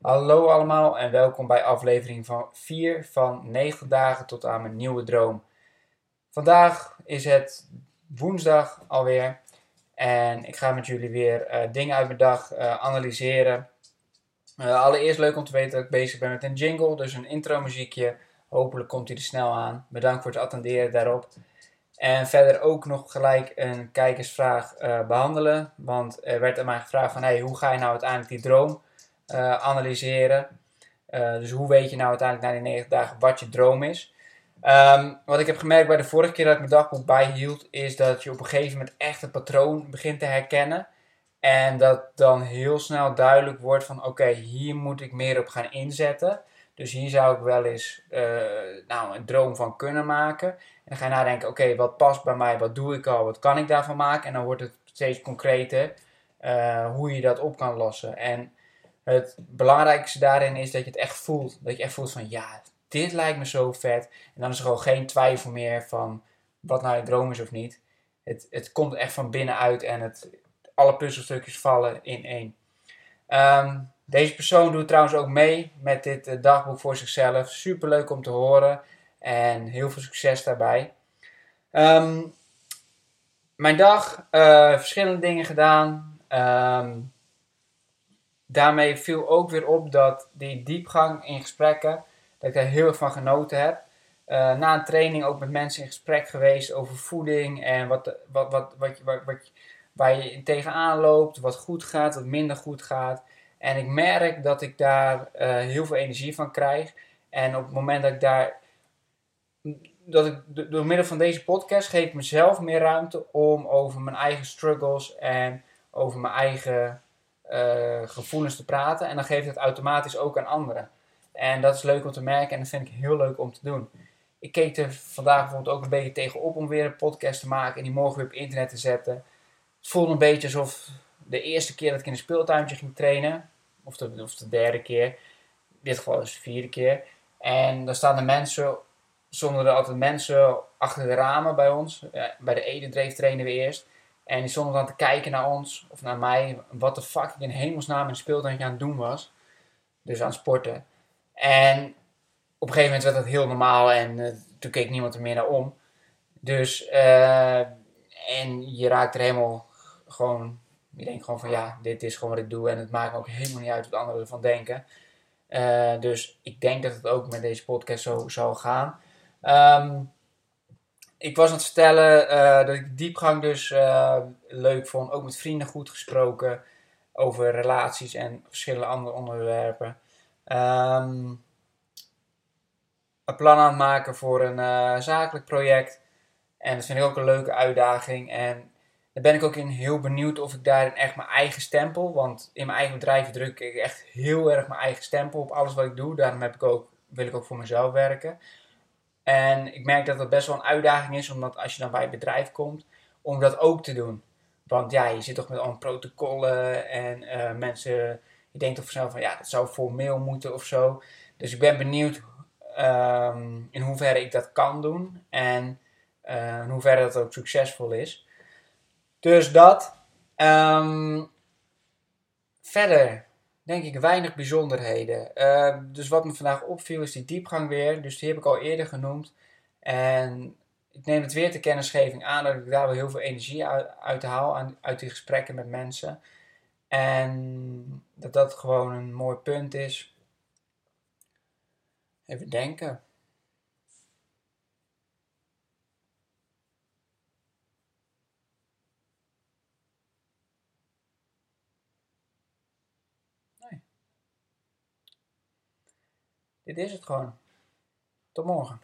Hallo allemaal en welkom bij aflevering van 4 van 9 dagen tot aan mijn nieuwe droom. Vandaag is het woensdag alweer en ik ga met jullie weer uh, dingen uit mijn dag uh, analyseren. Uh, allereerst leuk om te weten dat ik bezig ben met een jingle, dus een intro muziekje. Hopelijk komt hij er snel aan. Bedankt voor het attenderen daarop. En verder ook nog gelijk een kijkersvraag behandelen, want er werd aan mij gevraagd van hey, hoe ga je nou uiteindelijk die droom analyseren. Uh, dus hoe weet je nou uiteindelijk na die 90 dagen wat je droom is? Um, wat ik heb gemerkt bij de vorige keer dat ik mijn dagboek bijhield, is dat je op een gegeven moment echt een patroon begint te herkennen. En dat dan heel snel duidelijk wordt van oké, hier moet ik meer op gaan inzetten. Dus hier zou ik wel eens uh, nou, een droom van kunnen maken. En ga je nadenken, oké, wat past bij mij, wat doe ik al, wat kan ik daarvan maken? En dan wordt het steeds concreter hoe je dat op kan lossen. En het belangrijkste daarin is dat je het echt voelt. Dat je echt voelt van ja, dit lijkt me zo vet. En dan is er gewoon geen twijfel meer van wat nou je droom is of niet. Het, het komt echt van binnenuit en het, alle puzzelstukjes vallen in één. Um, deze persoon doet trouwens ook mee met dit uh, dagboek voor zichzelf. Super leuk om te horen en heel veel succes daarbij. Um, mijn dag, uh, verschillende dingen gedaan. Um, daarmee viel ook weer op dat die diepgang in gesprekken, dat ik daar heel erg van genoten heb. Uh, na een training ook met mensen in gesprek geweest over voeding en wat, wat, wat, wat, wat, waar je tegenaan loopt, wat goed gaat, wat minder goed gaat. En ik merk dat ik daar uh, heel veel energie van krijg. En op het moment dat ik daar, dat ik door middel van deze podcast geef ik mezelf meer ruimte om over mijn eigen struggles en over mijn eigen uh, gevoelens te praten. En dan geeft het automatisch ook aan anderen. En dat is leuk om te merken en dat vind ik heel leuk om te doen. Ik keek er vandaag bijvoorbeeld ook een beetje tegenop om weer een podcast te maken en die morgen weer op internet te zetten. Het voelde een beetje alsof de eerste keer dat ik in een speeltuintje ging trainen, of de, of de derde keer, in dit geval is de vierde keer. En dan staan de mensen, zonder er altijd mensen achter de ramen bij ons. Bij de Edendreef trainen we eerst. En die stonden dan te kijken naar ons, of naar mij, wat de fuck ik in hemelsnaam in speeltuintje aan het doen was. Dus aan sporten. En op een gegeven moment werd dat heel normaal en uh, toen keek niemand er meer naar om. Dus, uh, en je raakt er helemaal gewoon, je denkt gewoon van ja, dit is gewoon wat ik doe en het maakt me ook helemaal niet uit wat anderen ervan denken. Uh, dus ik denk dat het ook met deze podcast zo zal gaan. Um, ik was aan het vertellen uh, dat ik diepgang dus uh, leuk vond. Ook met vrienden goed gesproken over relaties en verschillende andere onderwerpen. Um, een plan aan het maken voor een uh, zakelijk project. En dat vind ik ook een leuke uitdaging. En daar ben ik ook in heel benieuwd of ik daarin echt mijn eigen stempel. Want in mijn eigen bedrijf druk ik echt heel erg mijn eigen stempel op alles wat ik doe. Daarom heb ik ook, wil ik ook voor mezelf werken. En ik merk dat dat best wel een uitdaging is, omdat als je dan bij het bedrijf komt, om dat ook te doen. Want ja, je zit toch met allemaal protocollen en uh, mensen, je denkt toch vanzelf van ja, dat zou formeel moeten of zo. Dus ik ben benieuwd um, in hoeverre ik dat kan doen en uh, in hoeverre dat ook succesvol is. Dus dat. Um, verder denk ik weinig bijzonderheden. Uh, dus wat me vandaag opviel is die diepgang weer. Dus die heb ik al eerder genoemd. En ik neem het weer ter kennisgeving aan dat ik daar wel heel veel energie uit, uit haal aan, uit die gesprekken met mensen. En dat dat gewoon een mooi punt is. Even denken. Dit is het gewoon. Tot morgen.